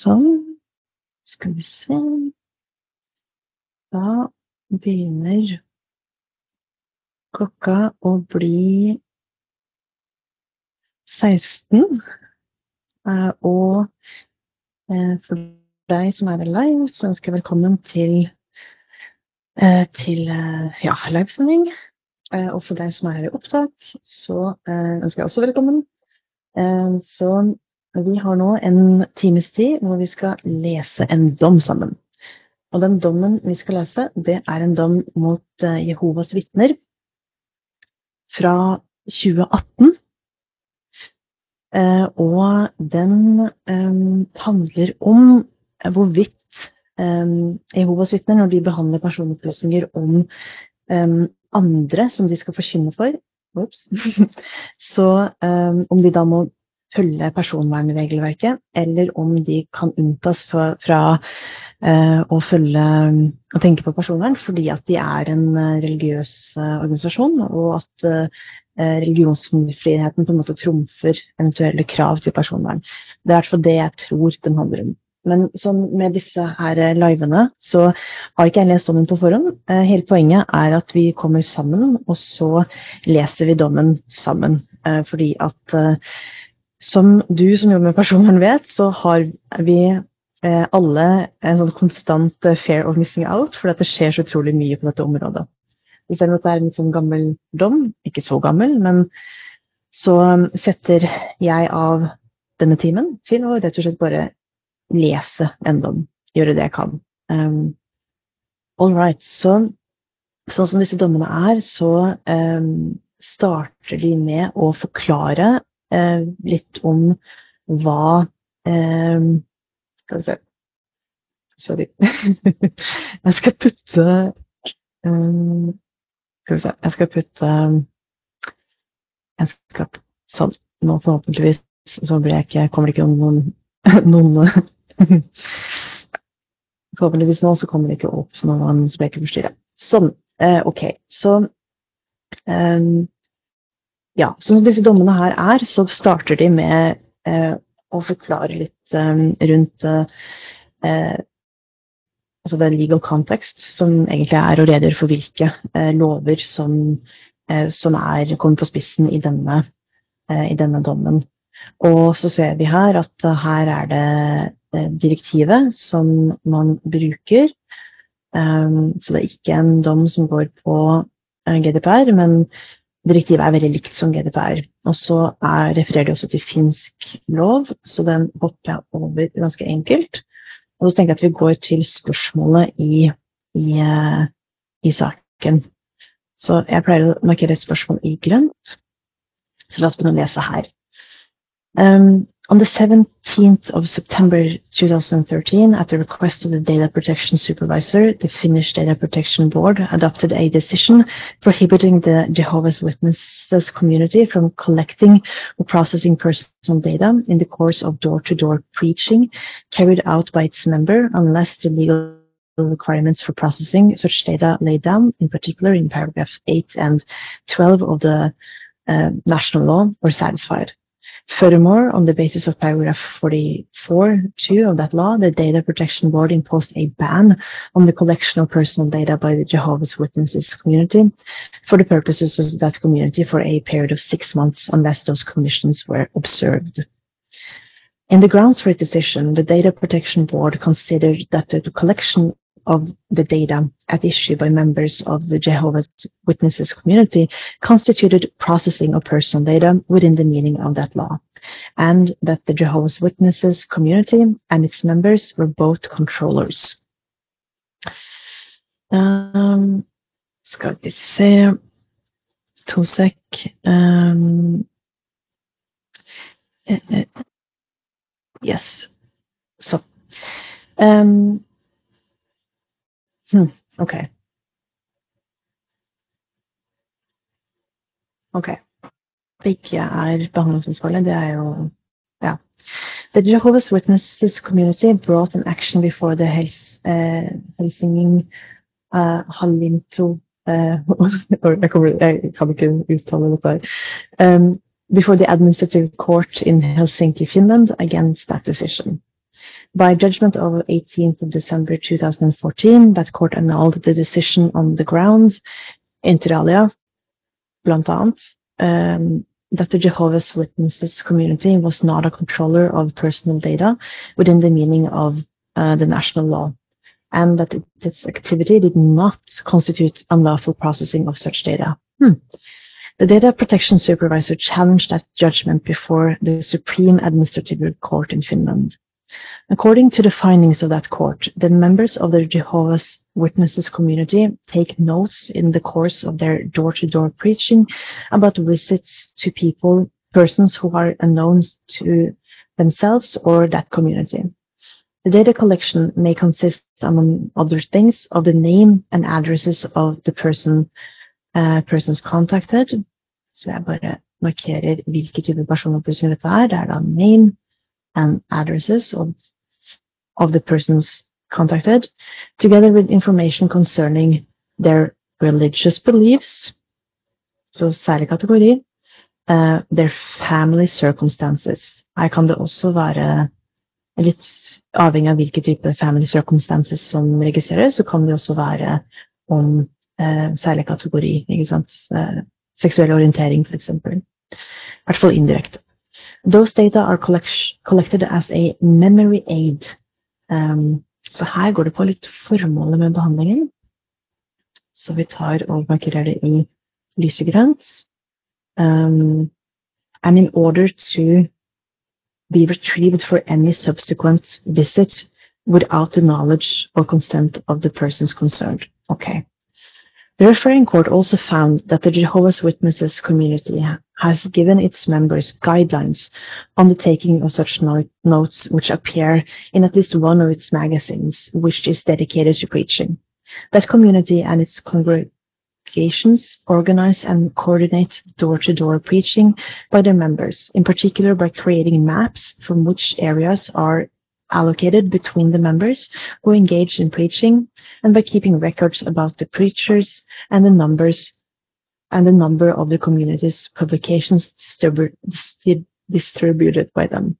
Sånn. Skal vi se Da begynner klokka å bli 16. Eh, og eh, for deg som er live, så ønsker jeg velkommen til, eh, til ja, livesending. Og for deg som er her i opptak, så ønsker jeg også velkommen. Så vi har nå en times tid hvor vi skal lese en dom sammen. Og den dommen vi skal lese, det er en dom mot eh, Jehovas vitner fra 2018. Eh, og den eh, handler om hvorvidt Jehovas vitner, når de behandler personopplysninger om andre som de skal forkynne for, så om de da må følge personvernregelverket, eller om de kan unntas fra, fra eh, å følge og tenke på personvern fordi at de er en uh, religiøs eh, organisasjon, og at religionsfriheten på en måte trumfer eventuelle krav til personvern. Det er i hvert fall det jeg tror den handler om. Men sånn med disse her livene, så har ikke jeg lest dommen på forhånd. Hele poenget er at vi kommer sammen, og så leser vi dommen sammen. Fordi at som du som jobber med personvern vet, så har vi eh, alle en sånn konstant eh, fair of missing out, for det skjer så utrolig mye på dette området. Selv om det er en sånn gammel dom, ikke så gammel, men så um, setter jeg av denne timen til å rett og slett bare lese en dom. Gjøre det jeg kan. Um, all right. Så sånn som disse dommene er, så um, starter de med å forklare eh, litt om hva eh, Skal vi se Sorry. jeg skal putte um, Skal vi se Jeg skal putte jeg skal, Sånn. Nå forhåpentligvis så blir jeg ikke, kommer det ikke noen, noen Forhåpentligvis nå så kommer det ikke opp noen som jeg ikke forstyrrer. Sånn. Eh, OK. Så um, ja, som disse dommene her er, så starter de med eh, å forklare litt eh, rundt eh, altså den legal context, som egentlig er å redegjøre for hvilke eh, lover som, eh, som er, kommer på spissen i denne, eh, i denne, dommen. Og så ser vi her at her er det direktivet som man bruker. så det er ikke en dom som går på GDPR, men Direktivet er veldig likt som GDPR. Og så er, refererer de også til finsk lov, så den hopper jeg over ganske enkelt. Og så tenker jeg at vi går til spørsmålet i, i, eh, i saken. Så jeg pleier å markere et spørsmål i grønt. Så la oss begynne å lese her. Um, On the 17th of September 2013, at the request of the Data Protection Supervisor, the Finnish Data Protection Board adopted a decision prohibiting the Jehovah's Witnesses community from collecting or processing personal data in the course of door-to-door preaching carried out by its member unless the legal requirements for processing such data laid down, in particular in paragraph 8 and 12 of the uh, national law, were satisfied. Furthermore, on the basis of paragraph 44.2 of that law, the Data Protection Board imposed a ban on the collection of personal data by the Jehovah's Witnesses community for the purposes of that community for a period of six months unless those conditions were observed. In the grounds for its decision, the Data Protection Board considered that the collection of the data at issue by members of the Jehovah's Witnesses community constituted processing of personal data within the meaning of that law, and that the Jehovah's Witnesses community and its members were both controllers. Um, skal vi se To sek. Um, yes. So. Um, Hmm. Okay. Ok. Det ikke er behandlingsansvarlig, det er jo Ja. The Jehovah's Witnesses community brought an action before the Hels, uh, Helsinging uh, Hallinto uh, jeg, kommer, jeg, kan ikke uttale dette her. Um, before the administrative court in Helsinki, Finland, against that decision. By judgment of 18th of December 2014, that court annulled the decision on the grounds, inter alia, blant um, that the Jehovah's Witnesses community was not a controller of personal data within the meaning of uh, the national law, and that its activity did not constitute unlawful processing of such data. Hmm. The data protection supervisor challenged that judgment before the Supreme Administrative Court in Finland. According to the findings of that court, the members of the Jehovah's Witnesses community take notes in the course of their door-to-door preaching about visits to people, persons who are unknown to themselves or that community. The data collection may consist, among other things, of the name and addresses of the person uh, persons contacted. Så jeg bare markerer hvilke typer personopplysninger dette er. Det er da name, and addresses of, of the persons contacted, together with information concerning their religious beliefs, så særlig kategori, uh, their family circumstances. Her kan det også være litt avhengig av hvilke type family circumstances som registreres, så kan det også være om uh, særlig kategori, ikke sant, uh, seksuell orientering f.eks. I hvert fall indirekte. Those data are collect collected as a memory aid. Um, så her går det på litt formålet med behandlingen. Så vi tar og markerer det i lysegrønt. Um, and in order to be retrieved for any subsequent visit without the knowledge or consent of the persons concerned. Okay. The referring court also found that the Jehovah's Witnesses community has given its members guidelines on the taking of such no notes which appear in at least one of its magazines, which is dedicated to preaching. That community and its congregations organize and coordinate door-to-door preaching by their members, in particular by creating maps from which areas are allocated between the members who engage in preaching and by keeping records about the preachers and the numbers and the number of the community's publications distribu distributed by them.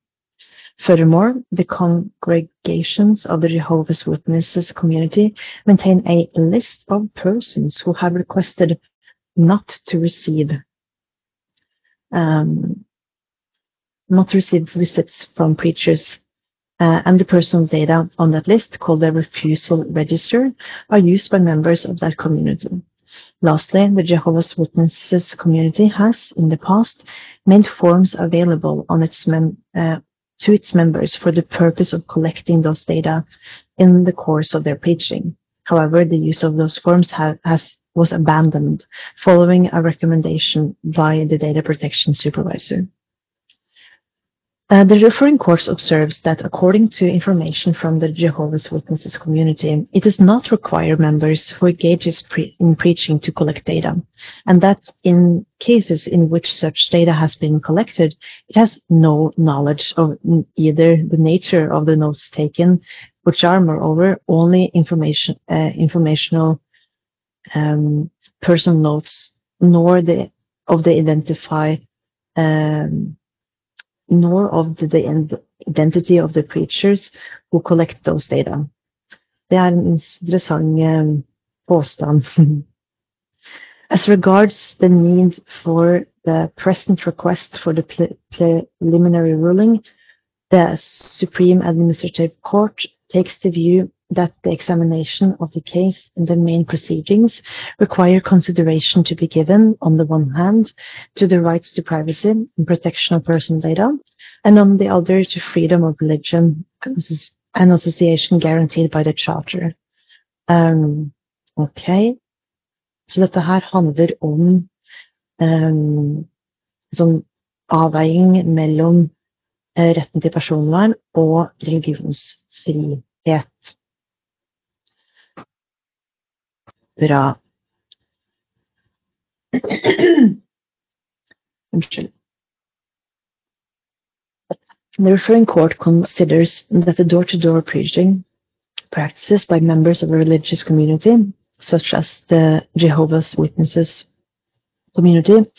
Furthermore, the congregations of the Jehovah's Witnesses community maintain a list of persons who have requested not to receive um, not receive visits from preachers uh, and the personal data on that list, called the refusal register, are used by members of that community. Lastly, the Jehovah's Witnesses community has, in the past, made forms available on its uh, to its members for the purpose of collecting those data in the course of their preaching. However, the use of those forms has, was abandoned following a recommendation by the data protection supervisor. Uh, the referring court observes that according to information from the Jehovah's Witnesses community, it does not require members who engage pre in preaching to collect data, and that in cases in which such data has been collected, it has no knowledge of either the nature of the notes taken, which are moreover only information uh, informational um, personal notes, nor the of the identify um, nor of the identity of the preachers who collect those data. Det er en interessant eh, påstand. As regards the need for the present request for the preliminary ruling, the Supreme Administrative Court takes the view that the examination of the case and the main proceedings require consideration to be given, on the one hand, to the rights to privacy and protection of personal data, and on the other to freedom of religion and association guaranteed by the charter. Um, ok, så dette her handler om um, sånn avveiing mellom uh, retten til personvern og religionsfrihet. Bra. Unnskyld. The referring court considers that the door-to-door -door preaching practices by members of a religious community, such as the Jehovah's Witnesses community,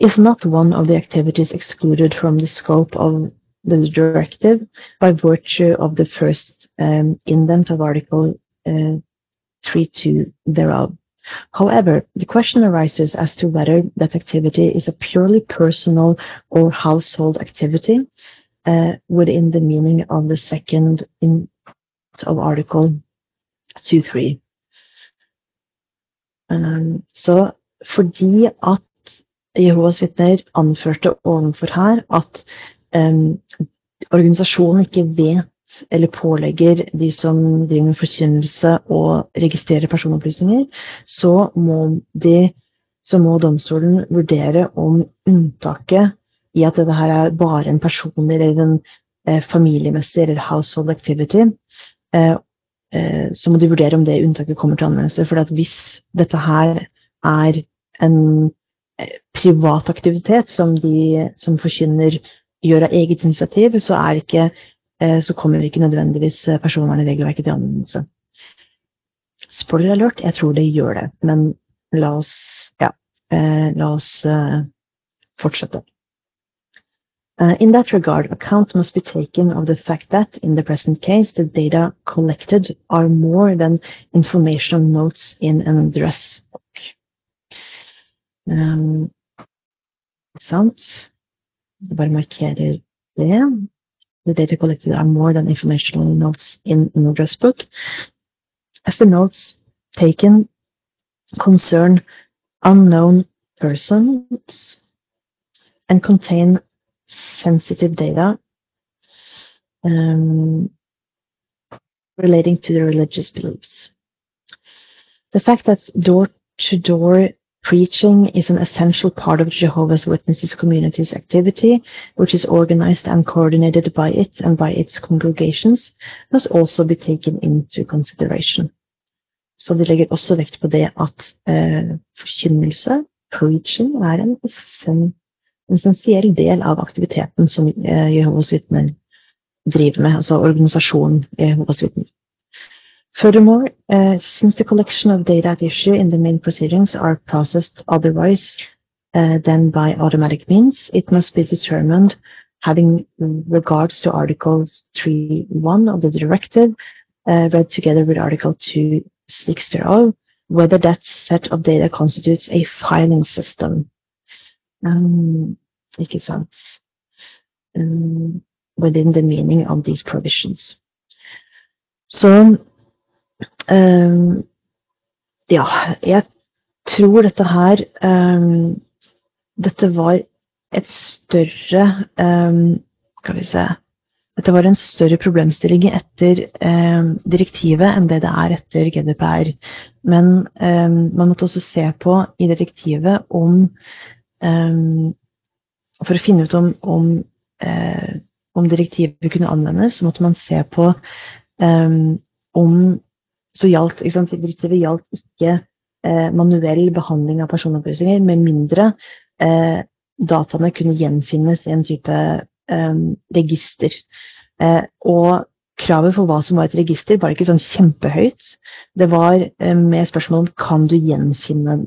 is not one of the activities excluded from the scope of the directive by virtue of the first um, indent of Article uh, 3.2 thereof. However, the question arises as to whether that activity is a purely personal or household activity uh, within the meaning of the second in of Article 2.3. Um, så fordi at Jehovas vitner anførte ovenfor her at um, organisasjonen ikke vet eller pålegger de som driver med forkynnelse å registrere personopplysninger, så må, de, så må domstolen vurdere om unntaket i at dette her er bare en personlig eller en eh, familiemessig eller household activity, eh, eh, så må de vurdere om det unntaket kommer til anvendelse. For hvis dette her er en eh, privat aktivitet som de som forkynner gjør av eget initiativ, så er ikke så kommer ikke nødvendigvis eh, personvernregelverket til anvendelse. Spoiler alert, jeg tror det gjør det, men la oss, ja, eh, la oss fortsette. Uh, in that regard, account must be taken of the fact that, in the present case, the data collected are more than informational notes in an address book. Um, sant? Jeg bare markerer det. The data collected are more than informational notes in an address book, as the notes taken concern unknown persons and contain sensitive data um, relating to the religious beliefs. The fact that door-to-door Preaching is an essential part of Jehovah's Witnesses community's activity, which is organized and coordinated by it and by its congregations, must also be taken into consideration. Så de legger også vekt på det at eh, forkynnelse, preaching, er en, en essensiell del av aktiviteten som eh, Jehovas vitner driver med, altså organisasjonen Jehovas vitner. Furthermore, uh, since the collection of data at issue in the main proceedings are processed otherwise uh, than by automatic means, it must be determined, having regards to Articles 3.1 of the directive, uh, read together with Article 2.6 thereof, whether that set of data constitutes a filing system. Um? Um, within the meaning of these provisions. So Um, ja, jeg tror dette her um, Dette var et større um, Skal vi se Dette var en større problemstilling etter direktivet enn det det er etter GDPR. Men man måtte også se på i direktivet om For å finne ut om, om, uh, om direktivet kunne anvendes, så måtte man se på om så gjaldt ikke sant, direktivet gjaldt ikke eh, manuell behandling av personopplysninger, med mindre eh, dataene kunne gjenfinnes i en type eh, register. Eh, og kravet for hva som var et register, var ikke sånn kjempehøyt. Det var eh, med spørsmål om kan du gjenfinne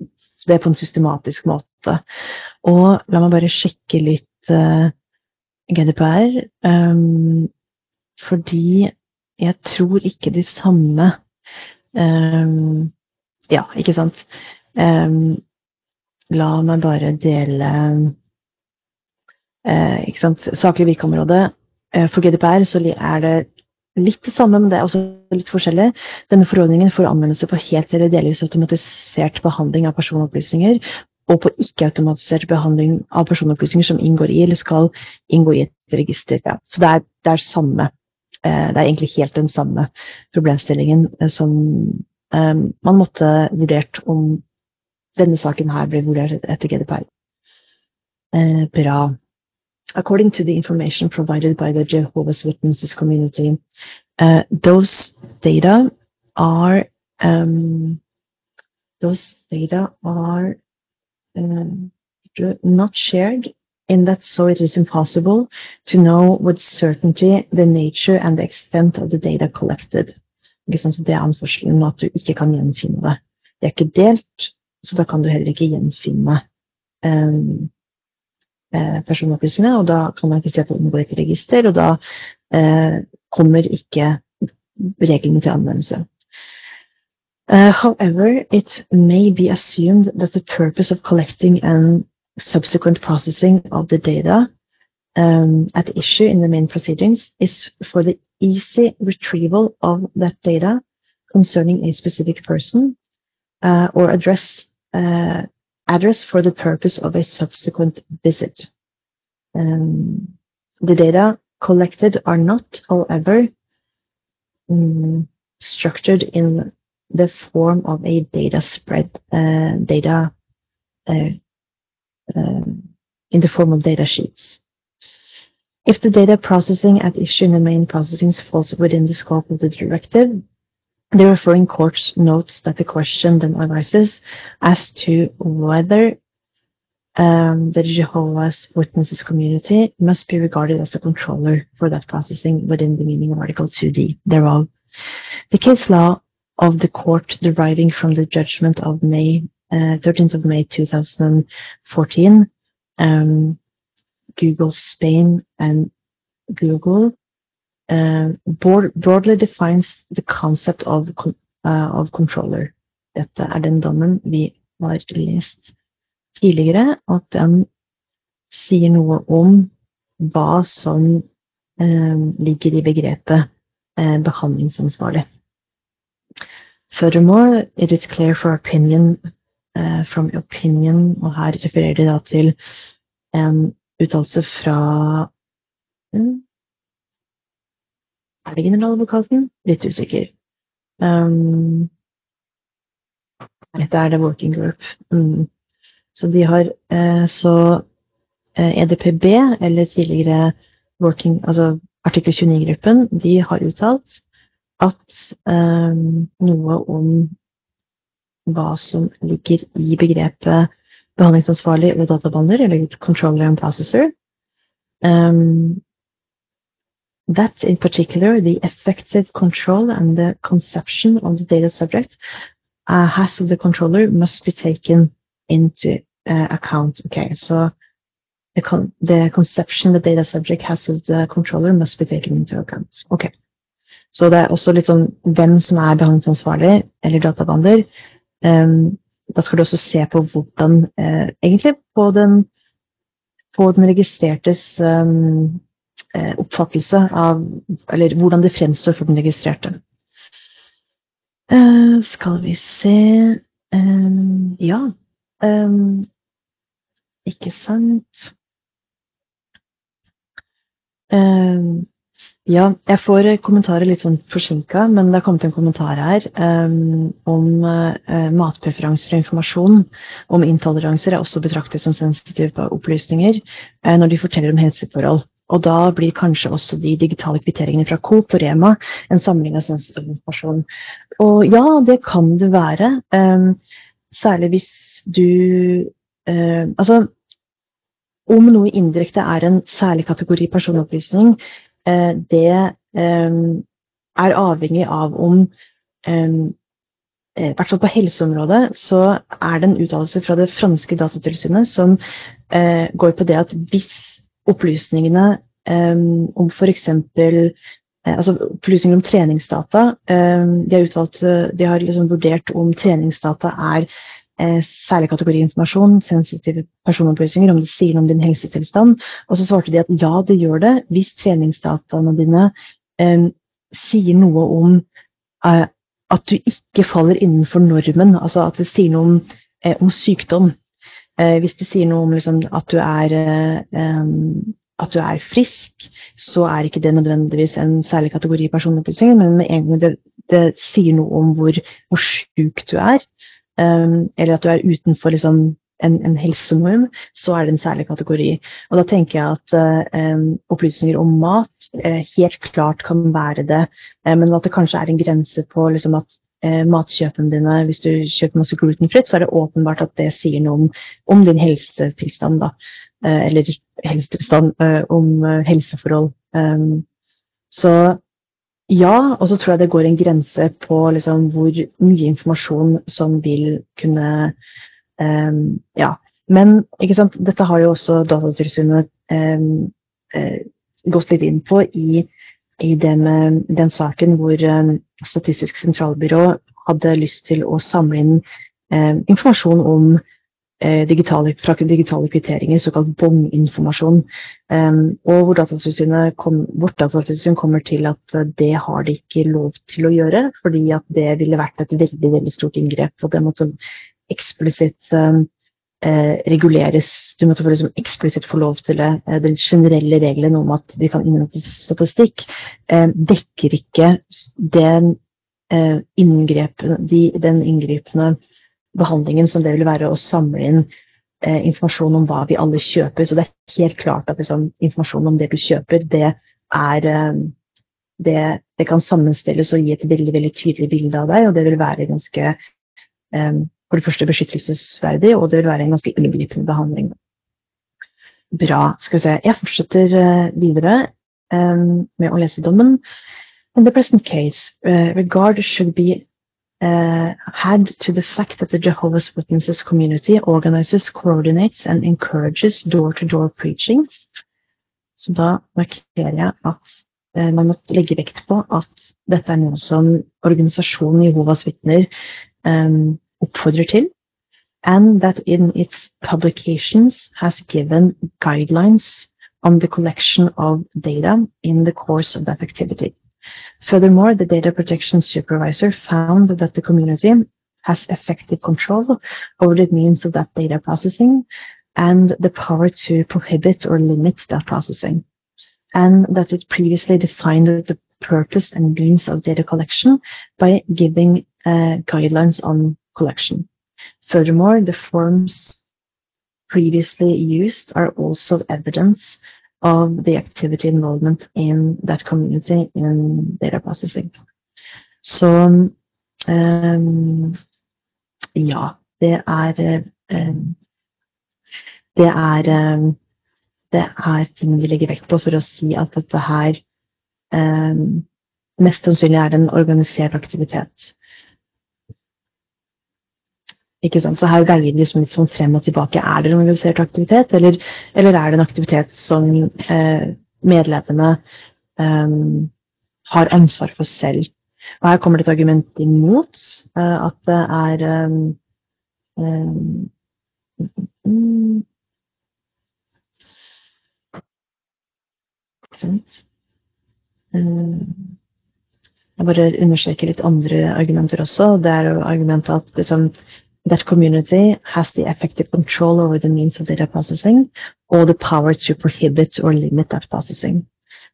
det på en systematisk måte. Og la meg bare sjekke litt eh, GDPR, fordi jeg tror ikke de samme Um, ja, ikke sant. Um, la meg bare dele uh, ikke sant, saklig virkeområde. Uh, for GDPR så er det litt det samme, men det er også litt forskjellig. Denne forordningen får anvendelse på helt eller delvis automatisert behandling av personopplysninger og på ikke-automatisert behandling av personopplysninger som inngår i eller skal inngå i et register. Ja. Så det er, det er samme det er egentlig helt den samme problemstillingen eh, som eh, man måtte vurdert om denne saken her ble vurdert etter GDPR. Bra. According to the information provided by the Jehovah's Witnesses community, uh, those data are um, those data are um, not shared in that so it is impossible to know with certainty the nature and the extent of the data collected. Sant? Så Det er anførselen at du ikke kan gjenfinne det. Det er ikke delt, så da kan du heller ikke gjenfinne um, personopplysningene, og da kan man ikke se på om det går et register, og da uh, kommer ikke reglene til anvendelse. Uh, however, it may be assumed that the purpose of collecting and subsequent processing of the data um, at issue in the main proceedings is for the easy retrieval of that data concerning a specific person uh, or address uh, address for the purpose of a subsequent visit. Um, the data collected are not, however, um, structured in the form of a data spread, uh, data uh, in the form of data sheets. If the data processing at issue in the main processing falls within the scope of the directive, the referring court notes that the question then arises as to whether um, the Jehovah's Witnesses community must be regarded as a controller for that processing within the meaning of Article 2D thereof. The case law of the court deriving from the judgment of May uh, 13th of May 2014, um, Google Spain and Google uh, broad, broadly defines the concept of, uh, of controller. Dette er den dommen vi har lest tidligere, og den sier noe om hva som eh, ligger i begrepet eh, behandlingsansvarlig. Furthermore, it is clear for opinion from opinion, og her refererer de da til en uttalelse fra um, Er det generaladvokaten? Litt usikker. Um, dette er The Working Group. Mm. Så de har uh, så uh, eh, EDPB, eller tidligere working, altså artikkel 29-gruppen, de har uttalt at um, noe om hva som ligger i begrepet behandlingsansvarlig ved databehandler, eller controller and processor. Um, that in particular, the effective control and the conception of the data subject uh, has of the controller must be taken into uh, account. Okay, so the, con the conception the data subject has of the controller must be taken into account. Okay. Så det er også litt sånn hvem som er behandlingsansvarlig, eller databander. Um, da skal du også se på hvordan uh, Egentlig på den, på den registrertes um, uh, oppfattelse av Eller hvordan det fremstår for den registrerte. Uh, skal vi se um, Ja. ikke sant? Um, ja, jeg får kommentarer litt sånn forsinka, men det har kommet en kommentar her um, om uh, matpreferanser og informasjon om intoleranser er også betraktet som sensitive opplysninger uh, når de forteller om helseforhold. Og da blir kanskje også de digitale kvitteringene fra Coop og Rema en samling av sensitiv informasjon. Og ja, det kan det være. Um, særlig hvis du uh, Altså, om noe indirekte er en særlig kategori personopplysning, Eh, det eh, er avhengig av om eh, i hvert fall på helseområdet så er det en uttalelse fra det franske datatilsynet som eh, går på det at hvis opplysningene eh, om f.eks. Eh, altså opplysninger om treningsdata eh, de, uttalt, de har liksom vurdert om treningsdata er eh, særlig kategori informasjon, sensitive personopplysninger, om det sier noe om din helsetilstand. Og så svarte de at ja, det gjør det hvis treningsdataene dine eh, sier noe om eh, at du ikke faller innenfor normen, altså at det sier noe om, eh, om sykdom. Eh, hvis det sier noe om liksom, at du er eh, at du er frisk, så er ikke det nødvendigvis en særlig kategori personopplysninger, men med en gang det, det sier noe om hvor, hvor sjuk du er, eller at du er utenfor liksom, en, en, helsenorm, så er det en særlig kategori. Og da tenker jeg at um, opplysninger om mat uh, helt klart kan være det, uh, men at det kanskje er en grense på liksom, at uh, matkjøpene dine, hvis du kjøper masse glutenfritt, så er det åpenbart at det sier noe om, om din helsetilstand, da. eller helsetilstand, om helseforhold. Um, så ja, og så tror jeg det går en grense på liksom, hvor mye informasjon som vil kunne um, ja, Men ikke sant, dette har jo også Datatilsynet um, uh, gått litt inn på i, i den, den, saken hvor um, Statistisk sentralbyrå hadde lyst til å samle inn informasjon om digitale, fra digitale kvitteringer, såkalt båndinformasjon. Um, og hvor datatilsynet kom, vårt datatilsyn kommer til at det har de ikke lov til å gjøre, fordi at det ville vært et veldig veldig stort inngrep. og det måtte eksplisitt um, eh, reguleres. Du måtte liksom eksplisitt få lov til det. Eh, den generelle regelen om at de kan innhente statistikk, eh, dekker ikke den, eh, de, den inngripende behandlingen som det vil være å samle inn eh, informasjon om hva vi alle kjøper. Så det er helt klart at liksom, informasjon om det du kjøper, det er eh, det, det, kan sammenstilles og gi et veldig veldig tydelig bilde av deg, og det vil være ganske eh, for det første beskyttelsesverdig, og det vil være en ganske inngripende behandling. Bra. Skal vi se. Jeg fortsetter uh, videre um, med å lese dommen. In the present case, uh, regard should be uh, had to the fact that the Jehovah's Witnesses community organizes, coordinates and encourages door-to-door -door preaching. Så da markerer jeg at uh, man må legge vekt på at dette er noe som organisasjonen Jehovas vitner um, oppfordrer til, and that in its publications has given guidelines on the collection of data in the course of that activity. Furthermore, the data protection supervisor found that the community has effective control over the means of that data processing and the power to prohibit or limit that processing, and that it previously defined the purpose and means of data collection by giving uh, guidelines on collection. Furthermore, the forms previously used are also evidence of the activity involvement in that community in data processing. Så um, ja, det er um, Det er um, det er ting vi legger vekt på for å si at dette her mest sannsynlig er en organisert aktivitet. Ikke sant? Så her veier det liksom litt sånn frem og tilbake. Er det en organisert aktivitet, eller, eller er det en aktivitet som eh, medlemmene eh, har ansvar for selv? Og Her kommer det et argument imot eh, at det er um, Jeg bare understreker litt andre argumenter også. Det er jo argumentet at liksom, that community has the effective control over the means of data processing or the power to prohibit or limit that processing.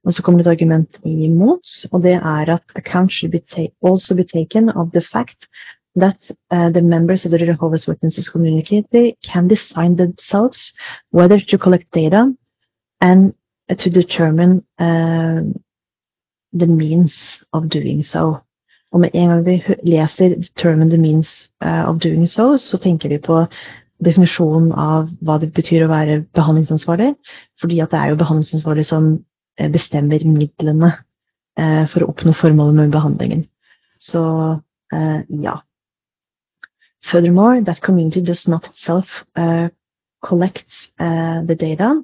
Og så kommer det et argument imot, og det er at account should be also be taken of the fact that uh, the members of the Jehovah's Witnesses community can decide themselves whether to collect data and to determine uh, the means of doing so. Og med en gang vi leser 'determine the means uh, of doing so', så tenker vi på definisjonen av hva det betyr å være behandlingsansvarlig. Fordi at det er jo behandlingsansvarlig som uh, bestemmer midlene uh, for å oppnå formålet med behandlingen. Så ja. Furthermore, that community does not itself collect the data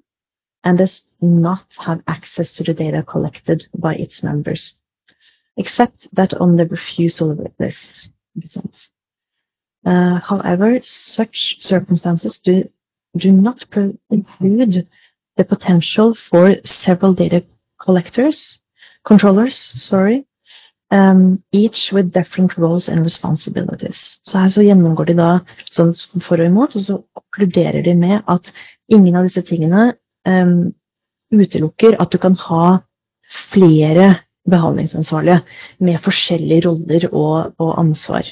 and does not have access to the data collected by its members except that on the refusal of this. Uh, however, such circumstances do, do not include the potential for several data collectors, controllers, sorry, um, each with different roles and responsibilities. Så her så gjennomgår de da sånn for og imot, og så konkluderer de med at ingen av disse tingene um, utelukker at du kan ha flere behandlingsansvarlige med forskjellige roller og, og ansvar.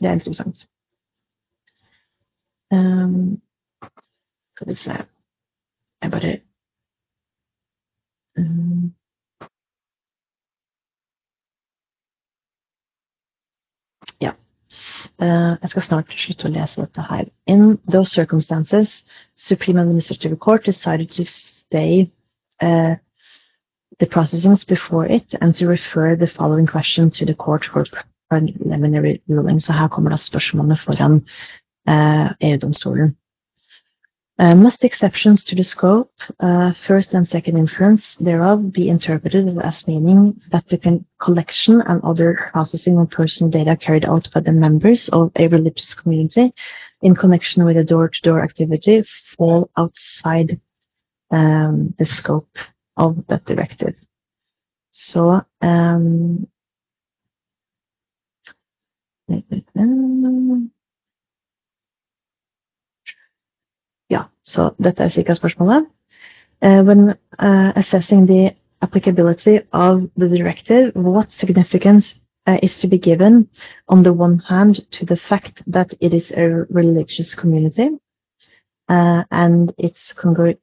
Det er interessant. Um, skal vi se Jeg bare um, Ja. Uh, jeg skal snart slutte å lese dette her. In those circumstances, Supreme Administrative Court decided to stay uh, the processings before it and to refer the following question to the court for preliminary ruling. Så her kommer da spørsmålene foran uh, EU-domstolen. Uh, must exceptions to the scope, uh, first and second inference thereof, be interpreted as meaning that the collection and other processing of personal data carried out by the members of a religious community in connection with a door-to-door -door activity fall outside um, the scope of that directive. So, um, Ja, så dette er cirka. Uh, when uh, assessing the applicability of the directive, what significance uh, is to be given, on the one hand, to the fact that it is a religious community uh, and its congreg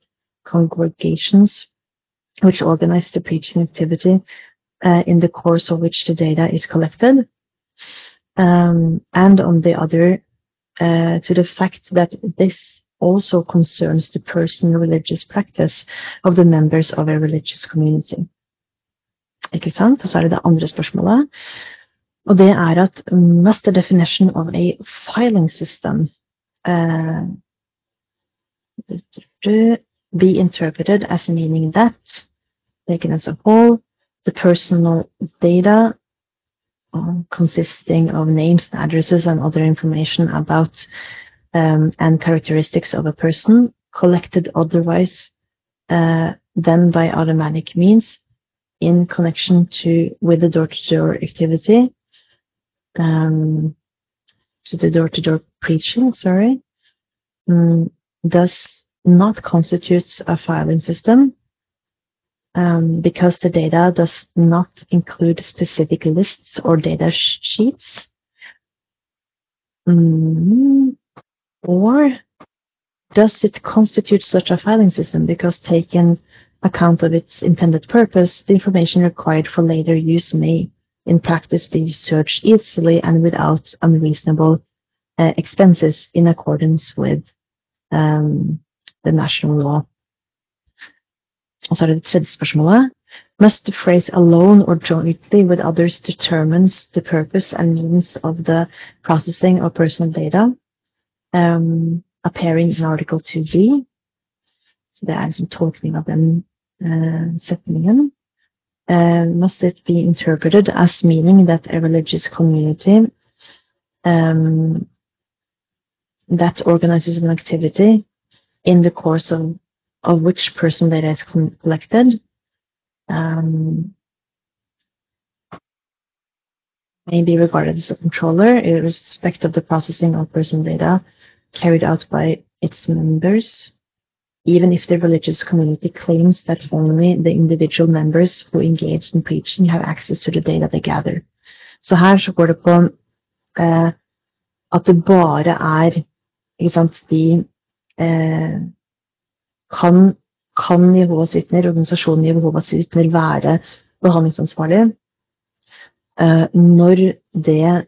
congregations which organize the preaching activity uh, in the course of which the data is collected, um, and on the other, uh, to the fact that this also concerns the personal religious practice of the members of a religious community. Ikke sant? Og så er det det andre spørsmålet. Og det er at must the definition of a filing system uh, be interpreted as meaning that, taken as a whole, the personal data uh, consisting of names, addresses, and other information about um, and characteristics of a person collected otherwise uh, than by automatic means in connection to with the door-to-door activity. Um, so the door-to-door -door preaching, sorry, um, does not constitute a filing system um, because the data does not include specific lists or data sheets. Mm, or does it constitute such a filing system because taken account of its intended purpose, the information required for later use may in practice be searched easily and without unreasonable uh, expenses in accordance with um, the national law. Og så er det det tredje spørsmålet. Must the phrase alone or jointly with others determines the purpose and means of the processing of personal data um, appearing in Article 2b? Så det er en sånn tolkning av den uh, setningen. Uh, must it be interpreted as meaning that a religious community um, that organizes an activity in the course of of which personal data is collected. Um, may be regarded as a controller in respect of the processing of personal data carried out by its members, even if the religious community claims that only the individual members who engage in preaching have access to the data they gather. Så her så går det på eh, at det bare er sant, de kan, kan Jehovas vitner, organisasjonen Jehovas vitner, være behandlingsansvarlig uh, når det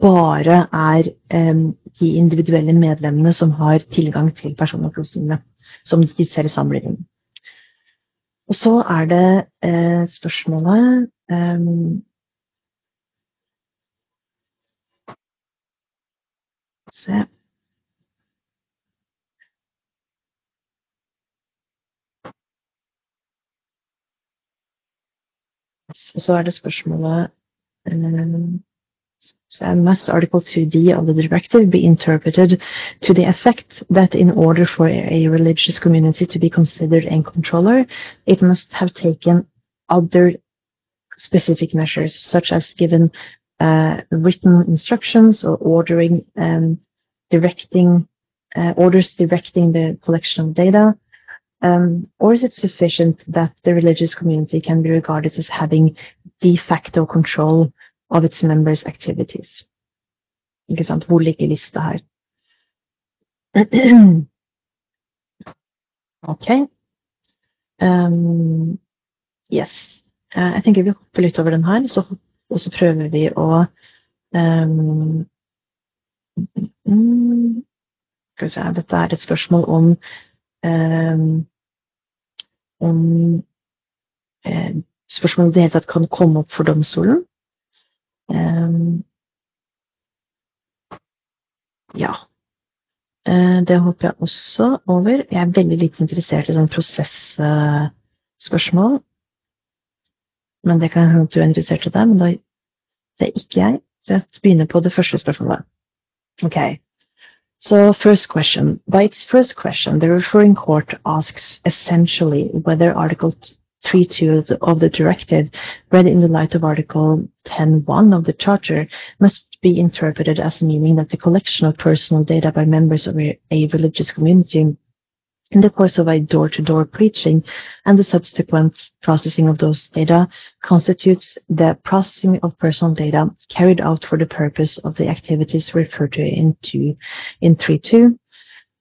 bare er de individuelle medlemmene som har tilgang til personopplysningene, som de selv samler inn. Og så er det uh, spørsmålet um, Se Så er det spørsmålet um, so must Article 2D of the directive be interpreted to the effect that in order for a religious community to be considered a controller, it must have taken other specific measures, such as given uh, written instructions or ordering, um, directing, uh, orders directing the collection of data, Um, or is it sufficient that the religious community can be regarded as having de facto control of its members' activities? Ikke sant? Hvor ligger lista her? ok. Um, yes. Uh, jeg tenker vi hopper litt over den her, så, og så prøver vi å um, mm, Skal vi se, dette er et spørsmål om om eh, spørsmålet i det hele tatt kan komme opp for domstolen. Um, ja. Eh, det håper jeg også over. Jeg er veldig lite interessert i sånn prosessspørsmål. Men det kan hende du er interessert i det, men det er ikke jeg. Så jeg begynner på det første spørsmålet. Okay. So first question. By its first question, the referring court asks essentially whether Article 3.2 of the directive, read in the light of Article 10.1 of the Charter, must be interpreted as meaning that the collection of personal data by members of a, religious community in the course of a door-to-door preaching and the subsequent processing of those data constitutes the processing of personal data carried out for the purpose of the activities referred to in, in 3.2,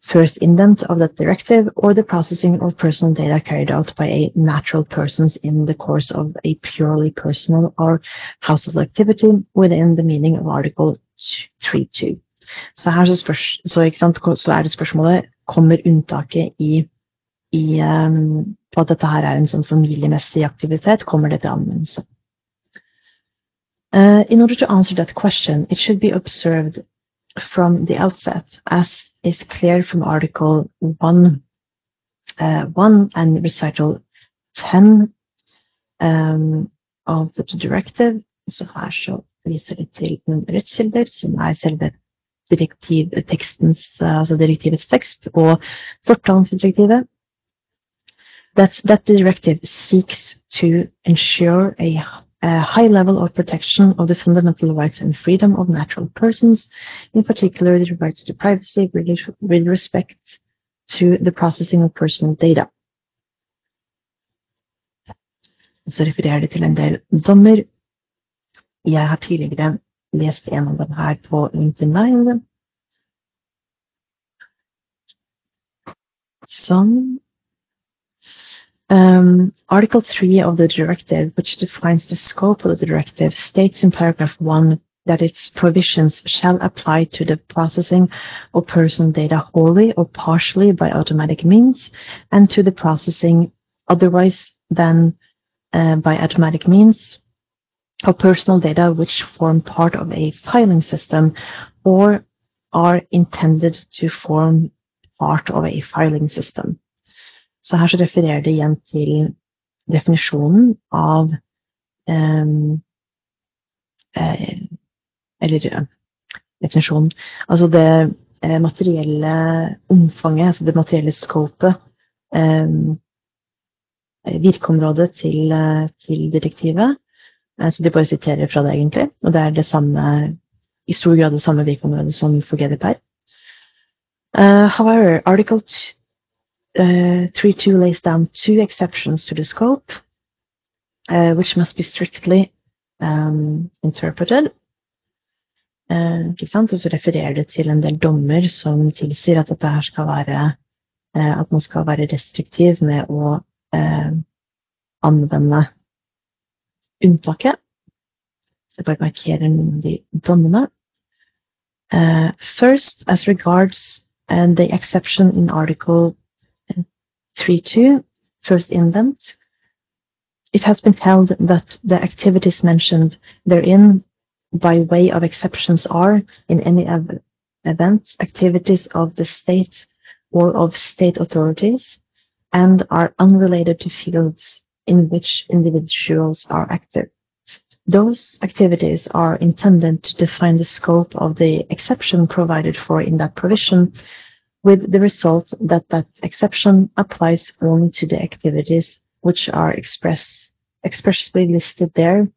first indent of that directive, or the processing of personal data carried out by a natural persons in the course of a purely personal or household activity within the meaning of Article 3.2. Så her så, spørs, så, sant, så, er det spørsmålet kommer unntaket i, i um, på at dette her er en sånn familiemessig aktivitet, kommer det til anvendelse. Uh, in order to answer that question, it should be observed from the outset, as is clear from Article 1, uh, 1 and Recital 10 um, of the directive. Så her så viser det til noen rettskilder, som er selve direktivtekstens, altså direktivets tekst og fortalen. That, that directive seeks to ensure a, a high level of protection of the fundamental rights and freedom of natural persons, in particular the rights to privacy with respect to the processing of personal data. Så refererer det til en del dommer. Jeg har tidligere lest en av dem her på LinkedIn Some um, Article 3 of the directive, which defines the scope of the directive, states in paragraph 1 that its provisions shall apply to the processing of personal data wholly or partially by automatic means and to the processing otherwise than uh, by automatic means of personal data which form part of a filing system or are intended to form part of a filing system. Så her så refererer det igjen til definisjonen av um, eh, Eller definisjonen Altså det eh, materielle omfanget, altså det materielle scopet um, Virkeområdet til, eh, til direktivet Eh, så de bare siterer fra det, egentlig. Og det er det samme, i stor grad det samme virkeområdet som for GDPR. Uh, however, Article 3.2 uh, lays down two exceptions to the scope, uh, which must be strictly um, interpreted. Ikke sant? Og så refererer det til en del dommer som tilsier at dette her skal være at man skal være restriktiv med å anvende unntaket. Jeg bare markerer noen av de dommene. Uh, first, as regards uh, the exception in Article 3.2, first indent, it has been held that the activities mentioned therein by way of exceptions are, in any ev event, activities of the state or of state authorities and are unrelated to fields in which individuals are active. Those activities are intended to define the scope of the exception provided for in that provision, with the result that that exception applies only to the activities which are express, expressly listed there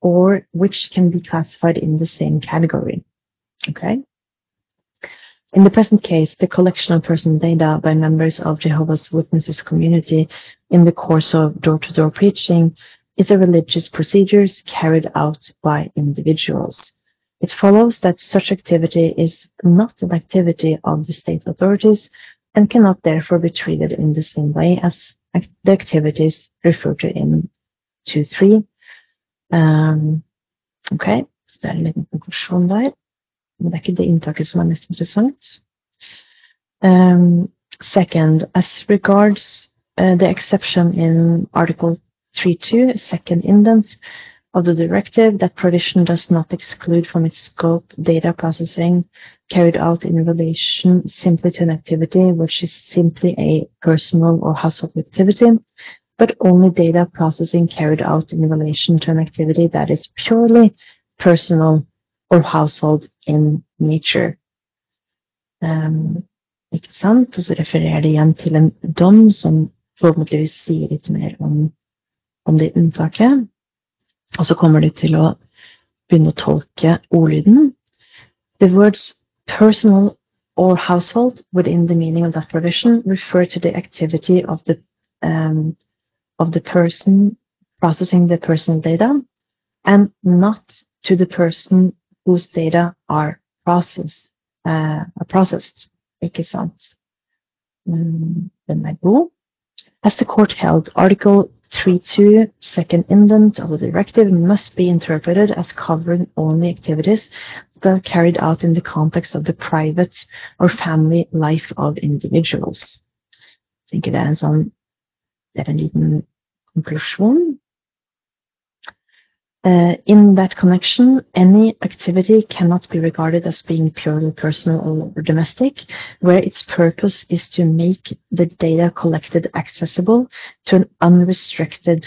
or which can be classified in the same category. Okay? In the present case, the collection of personal data by members of Jehovah's Witnesses community in the course of door-to-door preaching is a religious procedure carried out by individuals. It follows that such activity is not an activity of the state authorities and cannot therefore be treated in the same way as the activities referred to in 2.3. Um, ok, så det er en liten. Det er ikke det inntaket som er mest interessant. Um, second, as regards uh, the exception in Article 3.2, second indent, of the directive, that provision does not exclude from its scope data processing carried out in relation simply to an activity which is simply a personal or household activity, but only data processing carried out in relation to an activity that is purely personal or household in nature. Um, ikke sant? Og så refererer det igjen til en dom som forhåpentligvis sier litt mer om, om det unntaket. Og så kommer de til å begynne å tolke ordlyden. The words personal or household within the meaning of that provision refer to the activity of the um, of the person processing the personal data and not to the person whose data are processed. Uh, processed. Ikke sant? Um, den. As the court held, Article 3.2, second indent of the directive must be interpreted as covering only activities that are carried out in the context of the private or family life of individuals. Jeg tenker det er en sånn Det er en liten konklusjon. Uh, in that connection, any activity cannot be regarded as being purely personal or domestic, where its purpose is to make the data collected accessible to an unrestricted